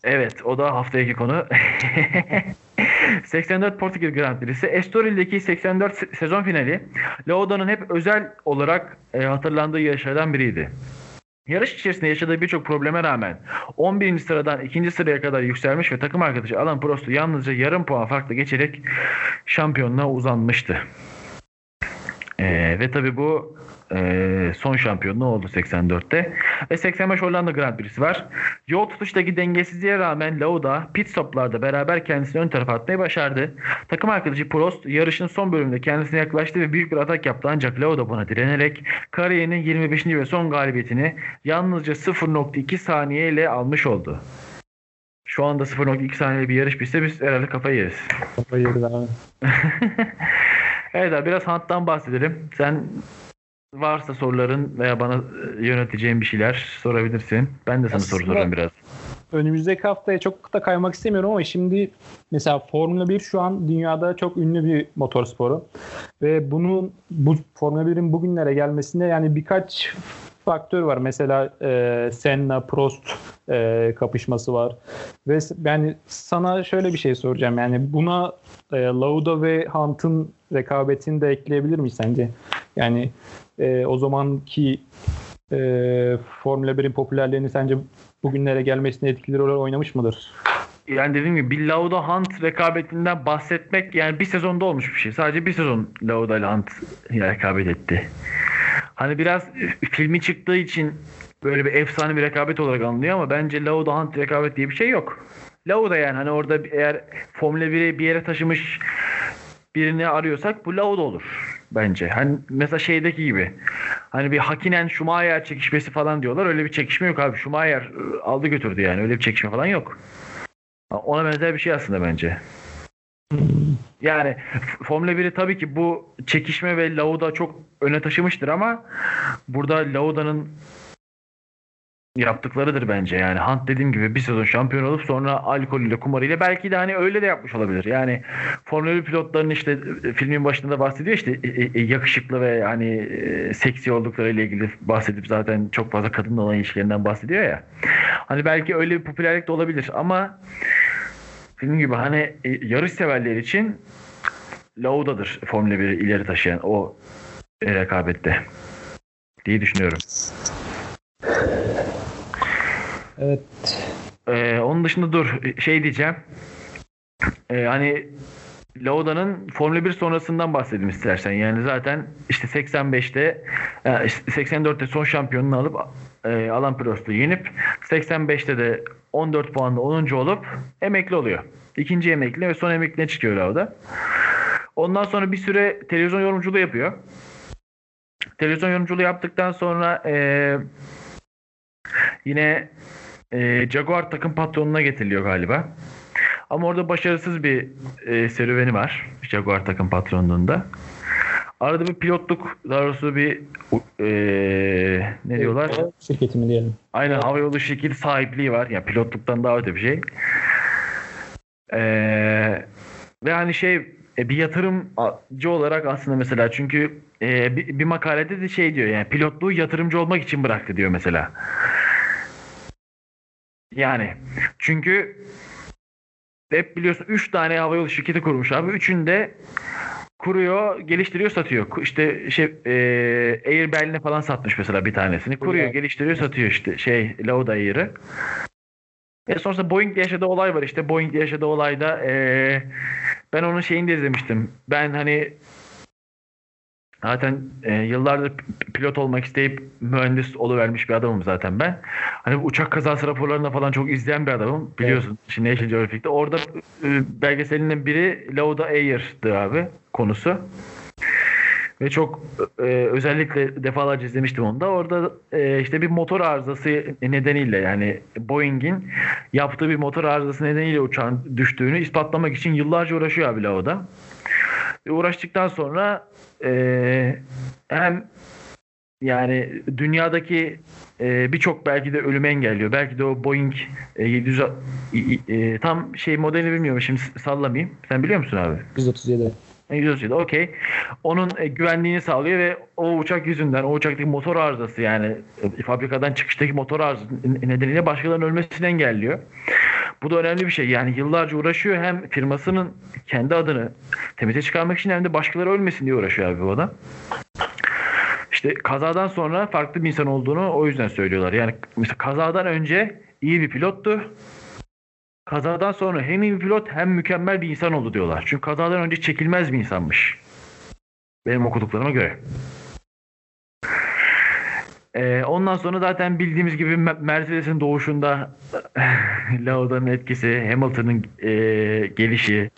Evet o da haftaki konu. (laughs) 84 Portekiz Grand Prix'si. Estoril'deki 84 sezon finali Lauda'nın hep özel olarak e, hatırlandığı yarışlardan biriydi. Yarış içerisinde yaşadığı birçok probleme rağmen 11. sıradan 2. sıraya kadar yükselmiş ve takım arkadaşı Alan Prost'u yalnızca yarım puan farklı geçerek şampiyonluğa uzanmıştı. Ee, ve tabi bu e, son şampiyonluğu oldu 84'te. Ve 85 Hollanda Grand Prix'si var. Yol tutuştaki dengesizliğe rağmen Lauda pit stoplarda beraber kendisini ön tarafa atmayı başardı. Takım arkadaşı Prost yarışın son bölümünde kendisine yaklaştı ve büyük bir atak yaptı ancak Lauda buna direnerek kariyerinin 25. ve son galibiyetini yalnızca 0.2 saniye ile almış oldu. Şu anda 0.2 saniye bir yarış bitse biz herhalde kafayı yeriz. Kafayı yeriz abi. (laughs) evet abi biraz Hunt'tan bahsedelim. Sen varsa soruların veya bana e, yöneteceğin bir şeyler sorabilirsin. Ben de sana Aslında soru sorayım biraz. Önümüzdeki haftaya çok da kaymak istemiyorum ama şimdi mesela Formula 1 şu an dünyada çok ünlü bir motorsporu. Ve bunun bu Formula 1'in bugünlere gelmesinde yani birkaç faktör var. Mesela e, Senna Prost e, kapışması var. Ve yani sana şöyle bir şey soracağım. Yani buna e, Lauda ve Hunt'ın rekabetini de ekleyebilir miyiz sence? Yani e, o zamanki e, Formula 1'in popülerliğini sence bugünlere gelmesine etkili rol oynamış mıdır? Yani dediğim gibi bir Lauda Hunt rekabetinden bahsetmek yani bir sezonda olmuş bir şey. Sadece bir sezon Lauda ile Hunt rekabet etti. Hani biraz filmi çıktığı için böyle bir efsane bir rekabet olarak anılıyor ama bence Lauda Hunt rekabet diye bir şey yok. Lauda yani hani orada eğer Formula 1'i bir yere taşımış birini arıyorsak bu Lauda olur bence. Hani mesela şeydeki gibi. Hani bir Hakinen Schumacher çekişmesi falan diyorlar. Öyle bir çekişme yok abi. Schumacher ıı, aldı götürdü yani. Öyle bir çekişme falan yok. Ona benzer bir şey aslında bence. Yani Formula 1'i tabii ki bu çekişme ve Lauda çok öne taşımıştır ama burada Lauda'nın yaptıklarıdır bence. Yani Hunt dediğim gibi bir sezon şampiyon olup sonra alkolüyle kumarıyla belki de hani öyle de yapmış olabilir. Yani Formula 1 pilotların işte e, filmin başında da bahsediyor işte e, e, yakışıklı ve hani seksi olduklarıyla ilgili bahsedip zaten çok fazla kadınla olan ilişkilerinden bahsediyor ya. Hani belki öyle bir popülerlik de olabilir ama film gibi hani yarış severler için Lauda'dır Formula 1'i ileri taşıyan o rekabette diye düşünüyorum. Evet. Ee, onun dışında dur şey diyeceğim. Ee, hani Lauda'nın Formula 1 sonrasından bahsedeyim istersen. Yani zaten işte 85'te yani 84'te son şampiyonunu alıp e, Alan Prost'u yenip 85'te de 14 puanla 10. olup emekli oluyor. İkinci emekli ve son emekliye çıkıyor Lauda. Ondan sonra bir süre televizyon yorumculuğu yapıyor. Televizyon yorumculuğu yaptıktan sonra e, yine e, Jaguar takım patronuna getiriliyor galiba. Ama orada başarısız bir e, serüveni var Jaguar takım patronluğunda. Arada bir pilotluk, daha doğrusu bir e, ne diyorlar? Şirketi mi diyelim? Aynen havayolu şirketi sahipliği var. Yani pilotluktan daha öte bir şey. E, ve hani şey e, bir yatırımcı olarak aslında mesela çünkü e, bir, bir makalede de şey diyor yani pilotluğu yatırımcı olmak için bıraktı diyor mesela. Yani çünkü hep biliyorsun 3 tane havayolu şirketi kurmuş abi. Üçünde kuruyor, geliştiriyor, satıyor. İşte şey e, Air Berlin'e falan satmış mesela bir tanesini. Kuruyor, Güzel. geliştiriyor, satıyor işte şey Lauda Air'ı. E sonrasında Boeing'le yaşadığı olay var işte. Boeing'le yaşadığı olayda e, ben onun şeyini de izlemiştim. Ben hani zaten e, yıllardır pilot olmak isteyip mühendis oluvermiş bir adamım zaten ben. Hani uçak kazası raporlarında falan çok izleyen bir adamım. Biliyorsun şimdi National Geographic'te. Orada e, belgeselinin biri Lauda Air'dı abi konusu. Ve çok e, özellikle defalarca izlemiştim onu da. Orada e, işte bir motor arızası nedeniyle yani Boeing'in yaptığı bir motor arızası nedeniyle uçağın düştüğünü ispatlamak için yıllarca uğraşıyor abi Lauda. Ve uğraştıktan sonra e, hem yani dünyadaki e, birçok belki de ölümü engelliyor. Belki de o Boeing e, 700 e, tam şey modelini bilmiyorum şimdi sallamayayım. Sen biliyor musun abi? 137. 137 okey. Onun e, güvenliğini sağlıyor ve o uçak yüzünden o uçaktaki motor arızası yani e, fabrikadan çıkıştaki motor arızası nedeniyle başkalarının ölmesini engelliyor. Bu da önemli bir şey. Yani yıllarca uğraşıyor hem firmasının kendi adını temize çıkarmak için hem de başkaları ölmesin diye uğraşıyor abi bu adam. İşte kazadan sonra farklı bir insan olduğunu o yüzden söylüyorlar. Yani mesela kazadan önce iyi bir pilottu. Kazadan sonra hem iyi bir pilot hem mükemmel bir insan oldu diyorlar. Çünkü kazadan önce çekilmez bir insanmış. Benim okuduklarıma göre. Ee, ondan sonra zaten bildiğimiz gibi Me- Mercedes'in doğuşunda (laughs) Lauda'nın etkisi, Hamilton'ın e, gelişi.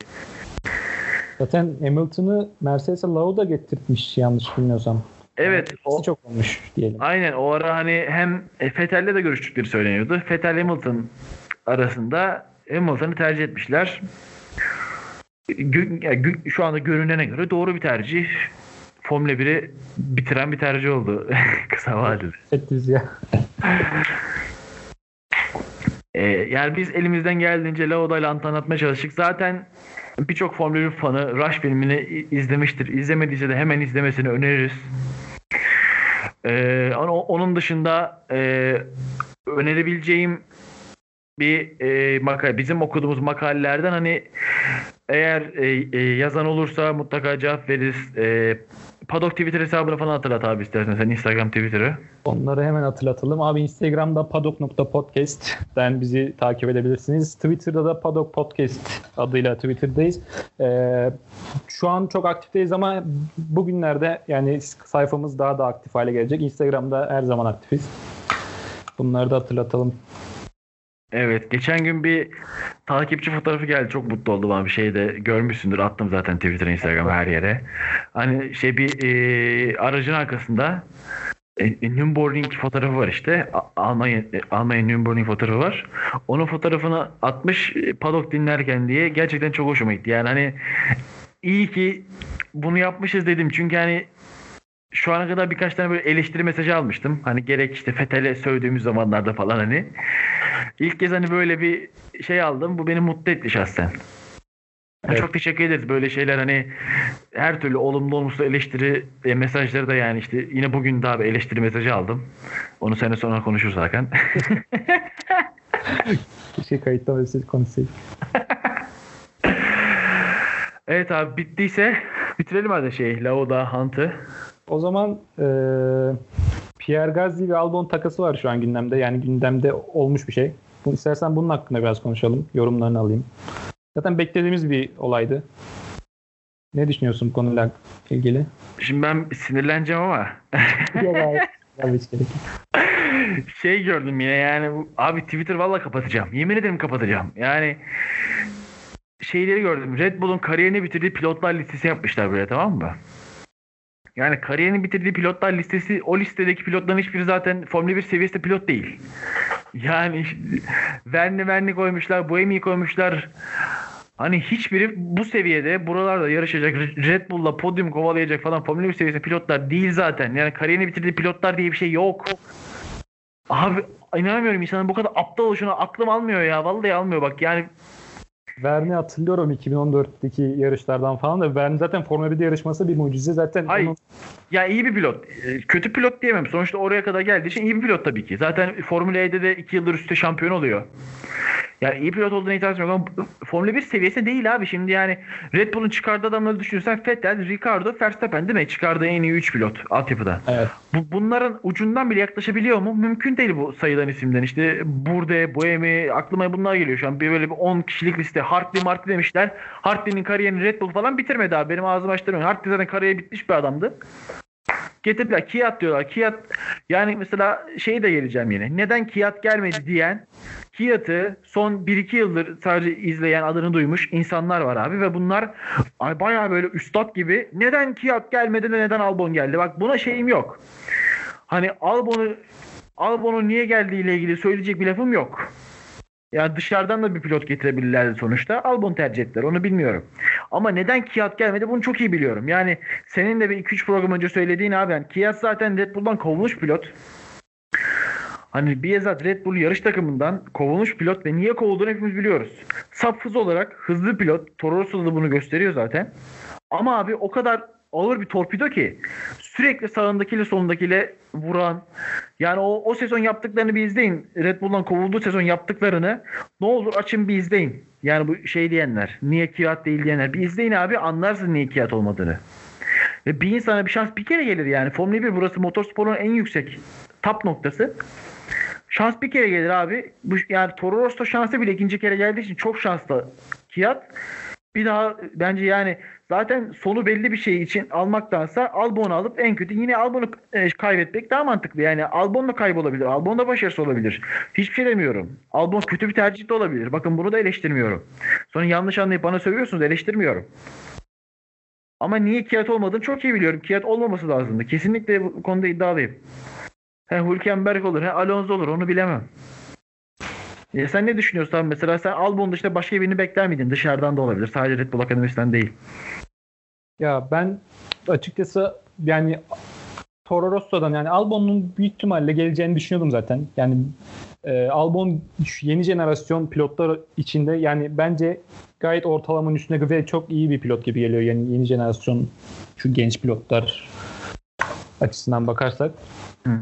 Zaten Hamilton'ı Mercedes'e Lauda getirtmiş yanlış bilmiyorsam. Evet, o, çok olmuş diyelim. aynen o ara hani hem e, Vettel'le de görüştükleri söyleniyordu. Vettel Hamilton arasında Hamilton'ı tercih etmişler. Şu anda görünene göre doğru bir tercih. Formula 1'i bitiren bir tercih oldu (laughs) kısa vadede. Ettiniz ya. (laughs) Ee, yani biz elimizden geldiğince Lauda ile anlatmaya çalıştık. Zaten birçok Formula 1 fanı Rush filmini izlemiştir. İzlemediyse de hemen izlemesini öneririz. Ee, onun dışında e, önerebileceğim bir e, makale, bizim okuduğumuz makalelerden hani eğer e, e, yazan olursa mutlaka cevap veririz. E, Paddock Twitter hesabını falan hatırlat abi istersen sen Instagram Twitter'ı. Onları hemen hatırlatalım. Abi Instagram'da paddock.podcast'den (laughs) bizi takip edebilirsiniz. Twitter'da da Paddock Podcast adıyla Twitter'dayız. Ee, şu an çok aktifteyiz ama bugünlerde yani sayfamız daha da aktif hale gelecek. Instagram'da her zaman aktifiz. Bunları da hatırlatalım. Evet geçen gün bir takipçi fotoğrafı geldi çok mutlu oldum abi şeyde görmüşsündür attım zaten Twitter Instagram her yere. Hani şey bir e, aracın arkasında e, Nürburgring fotoğrafı var işte Almanya e, Almanya Nürburgring fotoğrafı var. Onun fotoğrafını atmış e, paddock dinlerken diye gerçekten çok hoşuma gitti. Yani hani iyi ki bunu yapmışız dedim çünkü hani şu ana kadar birkaç tane böyle eleştiri mesajı almıştım. Hani gerek işte Fethel'e sövdüğümüz zamanlarda falan hani. İlk kez hani böyle bir şey aldım. Bu beni mutlu etti şahsen. Evet. Çok teşekkür ederiz böyle şeyler hani her türlü olumlu olumsuz eleştiri e, mesajları da yani işte yine bugün daha bir eleştiri mesajı aldım. Onu sene sonra konuşuruz Hakan. (laughs) Şey kayıtta ve siz konuşayım. (laughs) evet abi bittiyse bitirelim hadi şey Lauda Hunt'ı. O zaman e, Pierre Gasly ve Albon takası var şu an gündemde. Yani gündemde olmuş bir şey. Bu, istersen bunun hakkında biraz konuşalım. Yorumlarını alayım. Zaten beklediğimiz bir olaydı. Ne düşünüyorsun bu konuyla ilgili? Şimdi ben sinirleneceğim ama (laughs) şey gördüm yine yani abi Twitter valla kapatacağım. Yemin ederim kapatacağım. Yani şeyleri gördüm. Red Bull'un kariyerini bitirdiği pilotlar listesi yapmışlar böyle tamam mı? Yani kariyerini bitirdiği pilotlar listesi o listedeki pilotların hiçbiri zaten Formula 1 seviyesinde pilot değil. (laughs) Yani Verni Verni koymuşlar, Buemi'yi koymuşlar. Hani hiçbiri bu seviyede buralarda yarışacak Red Bull'la podyum kovalayacak falan Formula 1 seviyesinde pilotlar değil zaten. Yani kariyerini bitirdiği pilotlar diye bir şey yok. Abi inanamıyorum insanın bu kadar aptal oluşuna aklım almıyor ya. Vallahi almıyor bak yani Verne hatırlıyorum 2014'teki yarışlardan falan da Verne zaten Formula 1'de yarışması bir mucize zaten. Hayır. onun- Ya iyi bir pilot. Ee, Kötü pilot diyemem. Sonuçta oraya kadar geldiği için iyi bir pilot tabii ki. Zaten Formula E'de de 2 yıldır üstte şampiyon oluyor. Yani iyi pilot olduğuna itiraz yok ama Formula 1 seviyesi değil abi. Şimdi yani Red Bull'un çıkardığı adamları düşünürsen Vettel, Ricardo, Verstappen değil mi? Çıkardığı en iyi 3 pilot altyapıda. Evet. Bu, bunların ucundan bile yaklaşabiliyor mu? Mümkün değil bu sayılan isimden. İşte Burde, Boemi, aklıma bunlar geliyor şu an. Bir böyle bir 10 kişilik liste. Hartley, Martley demişler. Hartley'nin kariyerini Red Bull falan bitirmedi abi. Benim ağzım açtırmıyor. Hartley zaten kariyeri bitmiş bir adamdı. Getirdiler. Kiat diyorlar. Kiat yani mesela şeyi de geleceğim yine. Neden Kiat gelmedi diyen Kiat'ı son 1-2 yıldır sadece izleyen adını duymuş insanlar var abi ve bunlar ay bayağı böyle üstad gibi neden Kiat gelmedi de neden Albon geldi? Bak buna şeyim yok. Hani Albon'u Albon'un niye geldiğiyle ilgili söyleyecek bir lafım yok. Yani dışarıdan da bir pilot getirebilirlerdi sonuçta. Albon tercih ettiler. Onu bilmiyorum. Ama neden Kiat gelmedi bunu çok iyi biliyorum. Yani senin de bir 2-3 program önce söylediğin abi. Yani Kiat zaten Red Bull'dan kovulmuş pilot. Hani bizzat Red Bull yarış takımından kovulmuş pilot ve niye kovulduğunu hepimiz biliyoruz. Sap hız olarak hızlı pilot. Toro Rosso da bunu gösteriyor zaten. Ama abi o kadar ağır bir torpido ki sürekli sağındakiyle solundakiyle vuran yani o, o sezon yaptıklarını bir izleyin. Red Bull'dan kovulduğu sezon yaptıklarını ne olur açın bir izleyin. Yani bu şey diyenler niye Kiat değil diyenler bir izleyin abi anlarsın niye Kiat olmadığını. Ve bir insana bir şans bir kere gelir yani. Formula 1 burası motorsporun en yüksek top noktası. Şans bir kere gelir abi. Bu, yani Toro Rosso şansı bile ikinci kere geldiği için çok şanslı Kiat. Bir daha bence yani zaten sonu belli bir şey için almaktansa Albon'u alıp en kötü yine Albon'u e, kaybetmek daha mantıklı. Yani Albon da kaybolabilir. Albon da başarısız olabilir. Hiçbir şey demiyorum. Albon kötü bir tercih de olabilir. Bakın bunu da eleştirmiyorum. Sonra yanlış anlayıp bana sövüyorsunuz eleştirmiyorum. Ama niye Kiat olmadığını çok iyi biliyorum. Kiat olmaması lazımdı. Kesinlikle bu konuda iddialıyım. He Hülkenberg olur, he Alonso olur onu bilemem. E sen ne düşünüyorsun abi? Mesela sen Albon dışında başka birini bekler miydin? Dışarıdan da olabilir. Sadece Red Bull Akademisi'nden değil. Ya ben açıkçası yani Toro Rosso'dan yani Albon'un büyük ihtimalle geleceğini düşünüyordum zaten. Yani e, Albon yeni jenerasyon pilotlar içinde yani bence gayet ortalamanın üstünde ve çok iyi bir pilot gibi geliyor. Yani yeni jenerasyon şu genç pilotlar açısından bakarsak.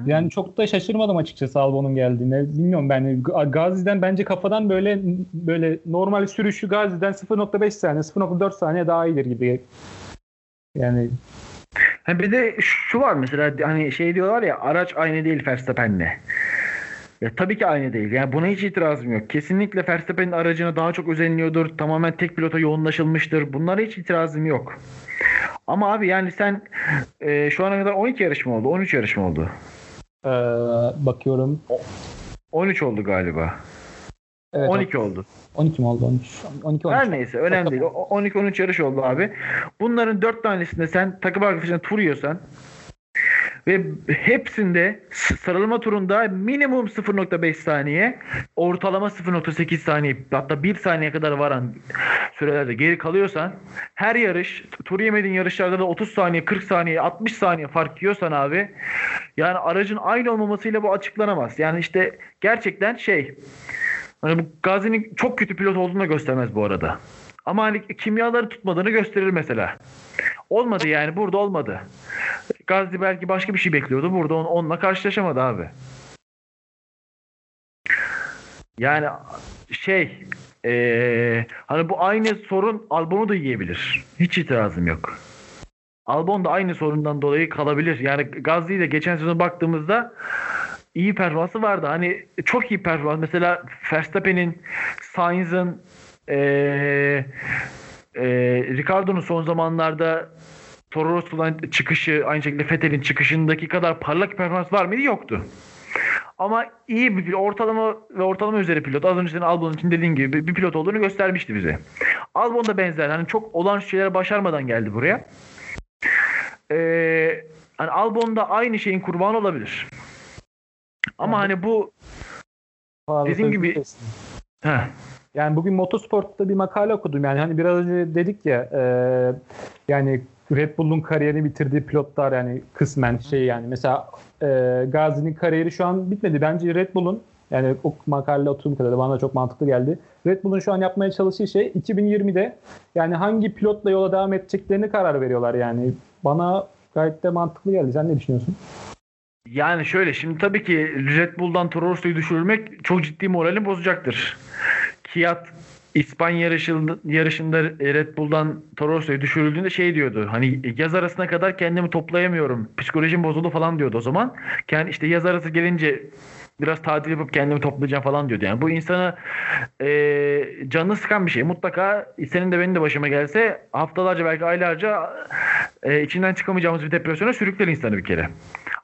Yani çok da şaşırmadım açıkçası Albon'un geldiğine. Bilmiyorum ben Gazi'den bence kafadan böyle böyle normal sürüşü Gazi'den 0.5 saniye 0.4 saniye daha iyidir gibi. Yani Ha bir de şu var mesela hani şey diyorlar ya araç aynı değil Verstappen'le. Ya tabii ki aynı değil. Yani buna hiç itirazım yok. Kesinlikle Verstappen'in aracına daha çok özeniliyordur. Tamamen tek pilota yoğunlaşılmıştır. Bunlara hiç itirazım yok. Ama abi yani sen e, şu ana kadar 12 yarışma oldu. 13 yarışma oldu. e, bakıyorum. 13 oldu galiba. Evet, 12 oldu. 12 mi oldu? 13. 12 13. Her neyse önemli değil. O- 12-13 yarış oldu abi. Bunların 4 tanesinde sen takım arkadaşına tur yiyorsan ve hepsinde s- sarılma turunda minimum 0.5 saniye ortalama 0.8 saniye hatta 1 saniye kadar varan sürelerde geri kalıyorsan her yarış tur yemediğin yarışlarda da 30 saniye 40 saniye 60 saniye fark yiyorsan abi yani aracın aynı olmamasıyla bu açıklanamaz. Yani işte gerçekten şey Hani bu Gazi'nin çok kötü pilot olduğunu da göstermez bu arada. Ama hani kimyaları tutmadığını gösterir mesela. Olmadı yani burada olmadı. Gazi belki başka bir şey bekliyordu. Burada on, onunla karşılaşamadı abi. Yani şey eee, hani bu aynı sorun Albon'u da yiyebilir. Hiç itirazım yok. Albon da aynı sorundan dolayı kalabilir. Yani Gazi'yi de geçen sezon baktığımızda iyi performansı vardı. Hani çok iyi performans. Mesela Verstappen'in, Sainz'ın eee eee Ricardo'nun son zamanlarda Toro Rosso'dan çıkışı, aynı şekilde Vettel'in çıkışındaki kadar parlak bir performans var mıydı? Yoktu. Ama iyi bir ortalama ve ortalama üzeri pilot. Az önce senin Albon için dediğin gibi bir, bir pilot olduğunu göstermişti bize. Albon da benzer. Hani çok olan şeyler başarmadan geldi buraya. Ee, hani Albon da aynı şeyin kurbanı olabilir. Ama Yani- hani bu dediğim gibi- heh, Yani bugün motosportta bir makale okudum. Yani hani biraz önce dedik ya e, yani Red Bull'un kariyerini bitirdiği pilotlar yani kısmen şey yani mesela e, Gazi'nin kariyeri şu an bitmedi. Bence Red Bull'un Yani o makale oturduğum kadarıyla bana da çok mantıklı geldi. Red Bull'un şu an yapmaya çalıştığı şey 2020'de yani hangi pilotla yola devam edeceklerini karar veriyorlar yani. Bana gayet de mantıklı geldi. Sen ne düşünüyorsun? Yani şöyle şimdi tabii ki Red Bull'dan Toro Rosso'yu düşürmek çok ciddi moralini bozacaktır. Kiat İspanya yarışında, yarışında Red Bull'dan Toro Rosso'yu düşürüldüğünde şey diyordu. Hani yaz arasına kadar kendimi toplayamıyorum. Psikolojim bozuldu falan diyordu o zaman. Kendi işte yaz arası gelince biraz tatil yapıp kendimi toplayacağım falan diyordu. Yani bu insana e, canını sıkan bir şey. Mutlaka senin de benim de başıma gelse haftalarca belki aylarca e, içinden çıkamayacağımız bir depresyona sürükler insanı bir kere. Evet.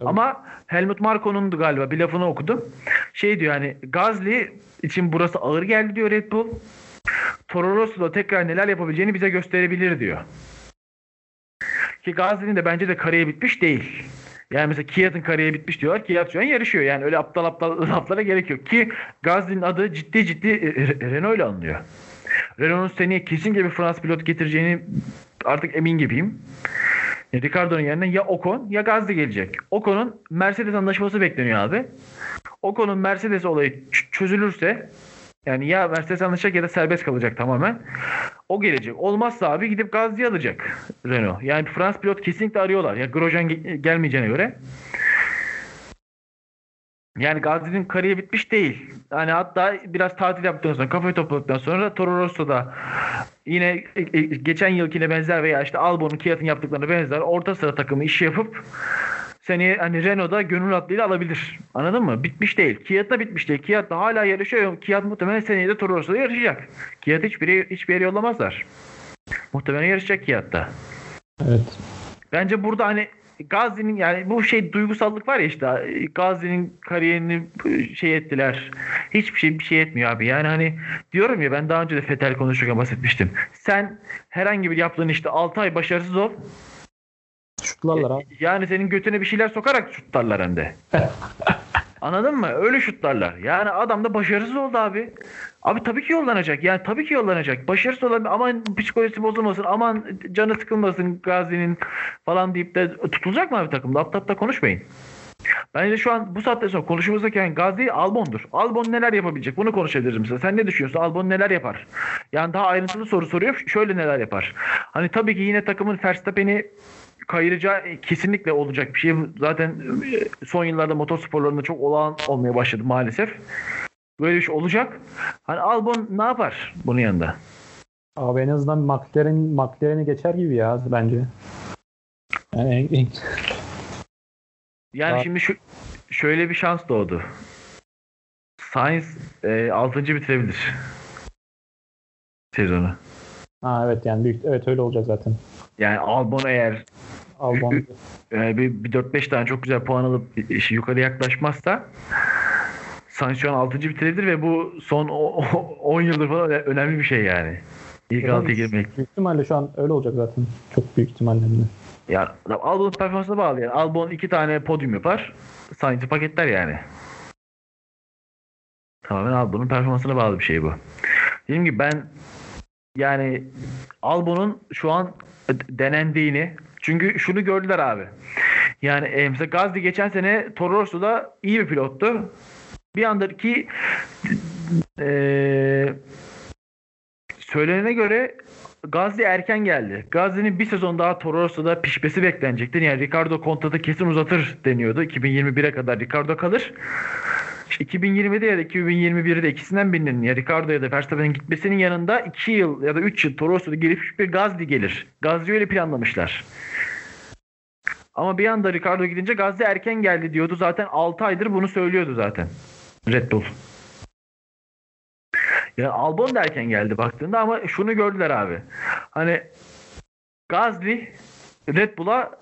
Ama Helmut Marko'nun galiba bir lafını okudum. Şey diyor hani Gazli için burası ağır geldi diyor Red Bull. Toro Rosso da tekrar neler yapabileceğini bize gösterebilir diyor. Ki Gazli'nin de bence de kariye bitmiş değil. Yani mesela Kiat'ın kariye bitmiş diyorlar. Kiat şu an yarışıyor. Yani öyle aptal aptal (laughs) laflara gerek yok. Ki Gazli'nin adı ciddi ciddi e, e, Renault ile anılıyor. Renault'un seneye kesinlikle bir Fransız pilot getireceğini artık emin gibiyim. E, Ricardo'nun yerine ya Ocon ya Gazli gelecek. Ocon'un Mercedes anlaşması bekleniyor abi. Ocon'un Mercedes olayı çözülürse yani ya Mercedes anlaşacak ya da serbest kalacak tamamen. O gelecek. Olmazsa abi gidip Gazli'yi alacak Renault. Yani bir Fransız pilot kesinlikle arıyorlar. Ya Grosjean ge- gelmeyeceğine göre. Yani Gazli'nin kariye bitmiş değil. Yani hatta biraz tatil yaptıktan sonra, kafayı topladıktan sonra Toro Rosso'da yine e, e, geçen yılkine benzer veya işte Albon'un Kiat'ın yaptıklarına benzer orta sıra takımı işi yapıp seni hani Renault'da gönül rahatlığıyla alabilir. Anladın mı? Bitmiş değil. Kiat da bitmiş değil. Kiat da hala yarışıyor. Kiat muhtemelen seneye de Toro Rosso'da yarışacak. Kiat hiçbir, hiçbir yere yollamazlar. Muhtemelen yarışacak Kiat'ta. Evet. Bence burada hani Gazi'nin yani bu şey duygusallık var ya işte Gazi'nin kariyerini şey ettiler. Hiçbir şey bir şey etmiyor abi. Yani hani diyorum ya ben daha önce de Fetel konuşurken bahsetmiştim. Sen herhangi bir yaptığın işte 6 ay başarısız ol. Şutlarlar abi. Yani senin götüne bir şeyler sokarak şutlarlar hem de. (laughs) Anladın mı? Öyle şutlarlar. Yani adam da başarısız oldu abi. Abi tabii ki yollanacak. Yani tabii ki yollanacak. Başarısız olan aman psikolojisi bozulmasın, aman canı sıkılmasın Gazi'nin falan deyip de tutulacak mı abi takımda? Apta apta konuşmayın. Bence şu an bu saatte sonra konuşmamızdaki yani Gazi Albon'dur. Albon neler yapabilecek? Bunu konuşabiliriz mesela. Sen ne düşünüyorsun? Albon neler yapar? Yani daha ayrıntılı soru soruyor. Şöyle neler yapar? Hani tabii ki yine takımın Verstappen'i kayıracağı kesinlikle olacak bir şey. Zaten e, son yıllarda motorsporlarında çok olağan olmaya başladı maalesef. Böyle bir şey olacak. Hani Albon ne yapar bunun yanında? Abi en azından McLaren, McLaren'i geçer gibi ya bence. Yani Yani Daha- şimdi şu şöyle bir şans doğdu. Sainz e, 6. bitirebilir sezonu. ha evet yani büyük evet öyle olacak zaten. Yani Albon eğer Albon (laughs) e, bir, bir 4-5 tane çok güzel puan alıp e, yukarı yaklaşmazsa an 6. bitirebilir ve bu son o- o- 10 yıldır falan önemli bir şey yani. İlk Tamam. 6'ya girmek. büyük ihtimalle şu an öyle olacak zaten. Çok büyük ihtimalle. Ya Albon'un performansına bağlı yani. Albon iki tane podyum yapar. Sainz'i paketler yani. Tamamen Albon'un performansına bağlı bir şey bu. Dediğim gibi ben yani Albon'un şu an denendiğini çünkü şunu gördüler abi. Yani e, mesela Gazli geçen sene Toro Rosso'da iyi bir pilottu. Bir andaki e, söylenene göre Gazli erken geldi. Gazli'nin bir sezon daha Toro Rosso'da pişmesi beklenecekti. Yani Ricardo kontratı kesin uzatır deniyordu. 2021'e kadar Ricardo kalır. İşte 2020'de ya da 2021'de ikisinden birinin ya Ricardo ya da Verstappen'in gitmesinin yanında 2 yıl ya da 3 yıl Toro Rosso'da gelip bir Gazli gelir. Gazli öyle planlamışlar. Ama bir anda Ricardo gidince Gazli erken geldi diyordu. Zaten 6 aydır bunu söylüyordu zaten. Red Bull. Ya Albon da erken geldi baktığında ama şunu gördüler abi. Hani Gazli Red Bull'a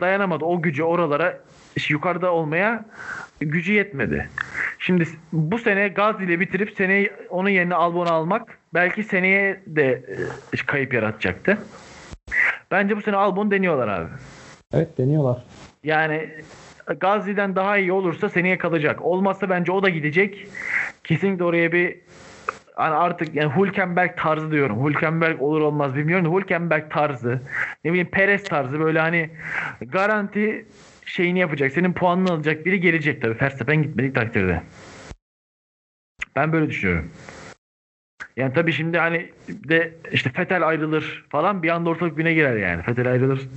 dayanamadı. O gücü oralara yukarıda olmaya gücü yetmedi. Şimdi bu sene Gazli ile bitirip seneye onun yerine Albon'u almak belki seneye de e, kayıp yaratacaktı. Bence bu sene Albon deniyorlar abi. Evet deniyorlar. Yani Gazli'den daha iyi olursa seneye kalacak. Olmazsa bence o da gidecek. Kesinlikle oraya bir hani artık yani Hülkenberg tarzı diyorum. Hülkenberg olur olmaz bilmiyorum da Hülkenberg tarzı. Ne bileyim Perez tarzı böyle hani garanti şeyini yapacak. Senin puanını alacak biri gelecek tabii. Verstappen gitmedik takdirde. Ben böyle düşünüyorum. Yani tabii şimdi hani de işte Fetel ayrılır falan bir anda ortalık birine girer yani. Fetel ayrılır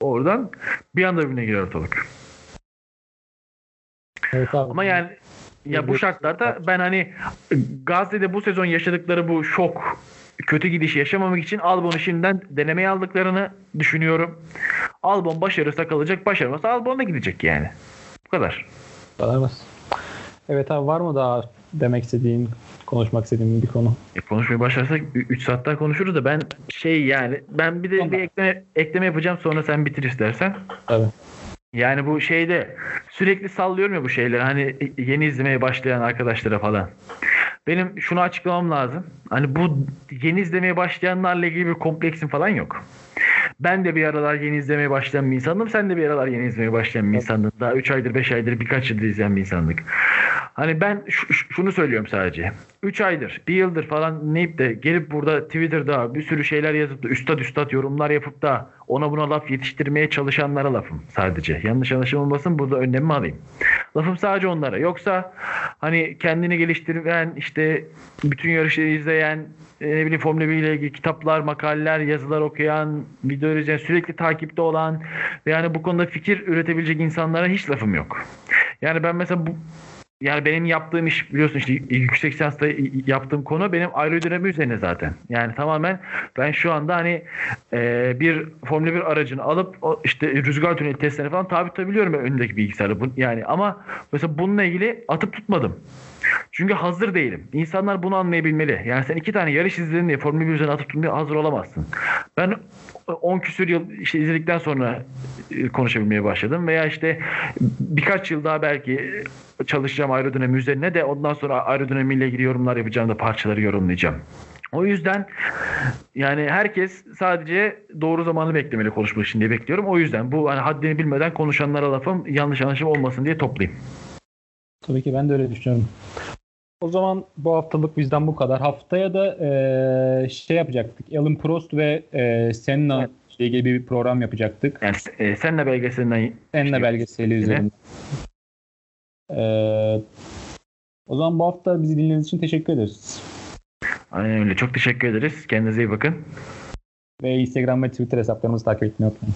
oradan bir anda birbirine girer ortalık. Evet abi. Ama yani ya bu şartlarda ben hani Gazze'de bu sezon yaşadıkları bu şok kötü gidişi yaşamamak için Albon'u şimdiden denemeye aldıklarını düşünüyorum. Albon başarırsa kalacak, başarmazsa Albon'a gidecek yani. Bu kadar. Alamaz. Evet abi var mı daha demek istediğin, konuşmak istediğin bir konu? E, konuşmaya başlarsak 3 saat daha konuşuruz da ben şey yani ben bir de Tamam. bir ekleme, ekleme yapacağım sonra sen bitir istersen. Tabii. Yani bu şeyde sürekli sallıyorum ya bu şeyleri hani yeni izlemeye başlayan arkadaşlara falan. Benim şunu açıklamam lazım. Hani bu yeni izlemeye başlayanlarla ilgili bir kompleksim falan yok. Ben de bir aralar yeni izlemeye başlayan bir insandım. Sen de bir aralar yeni izlemeye başlayan bir insandın. Daha 3 aydır 5 aydır birkaç yıldır izleyen bir insandık. Hani ben şunu söylüyorum sadece. 3 aydır, 1 yıldır falan neyip de gelip burada Twitter'da bir sürü şeyler yazıp da üstad üstad yorumlar yapıp da ona buna laf yetiştirmeye çalışanlara lafım sadece. Yanlış anlaşılmasın burada önlemimi alayım. Lafım sadece onlara. Yoksa hani kendini geliştiren işte bütün yarışları izleyen e, ne bileyim Formula 1 ile ilgili kitaplar, makaleler, yazılar okuyan, video izleyen, sürekli takipte olan ve yani bu konuda fikir üretebilecek insanlara hiç lafım yok. Yani ben mesela bu yani benim yaptığım iş biliyorsun işte yüksek lisansta yaptığım konu benim aerodinami üzerine zaten. Yani tamamen ben şu anda hani e, bir Formula 1 aracını alıp o işte rüzgar tüneli testlerine falan tabi tutabiliyorum ben önündeki bilgisayarda. Bu- Yani ama mesela bununla ilgili atıp tutmadım. Çünkü hazır değilim. İnsanlar bunu anlayabilmeli. Yani sen iki tane yarış izledin diye Formula 1 üzerine atıp tutmaya hazır olamazsın. Ben 10 küsür yıl işte izledikten sonra e, konuşabilmeye başladım veya işte birkaç yıl daha belki çalışacağım aerodinami üzerine de ondan sonra aerodinamiyle ilgili yorumlar yapacağım da parçaları yorumlayacağım. O yüzden yani herkes sadece doğru zamanı beklemeli konuşmak için diye bekliyorum. O yüzden bu hani haddini bilmeden konuşanlara lafım yanlış anlaşılma olmasın diye toplayayım. Tabii ki ben de öyle düşünüyorum. O zaman bu haftalık bizden bu kadar. Haftaya da eee, şey yapacaktık. Alan Prost ve eee Senna Evet. ile ilgili bir program yapacaktık. Yani e, senle belgeselinden Senna Şey- belgeseli üzerinde. Eee, o zaman bu hafta bizi dinlediğiniz için teşekkür ederiz. aynen öyle. Çok teşekkür ederiz. Kendinize iyi bakın. Ve Instagram ve Twitter hesaplarımızı takip etmeyi unutmayın.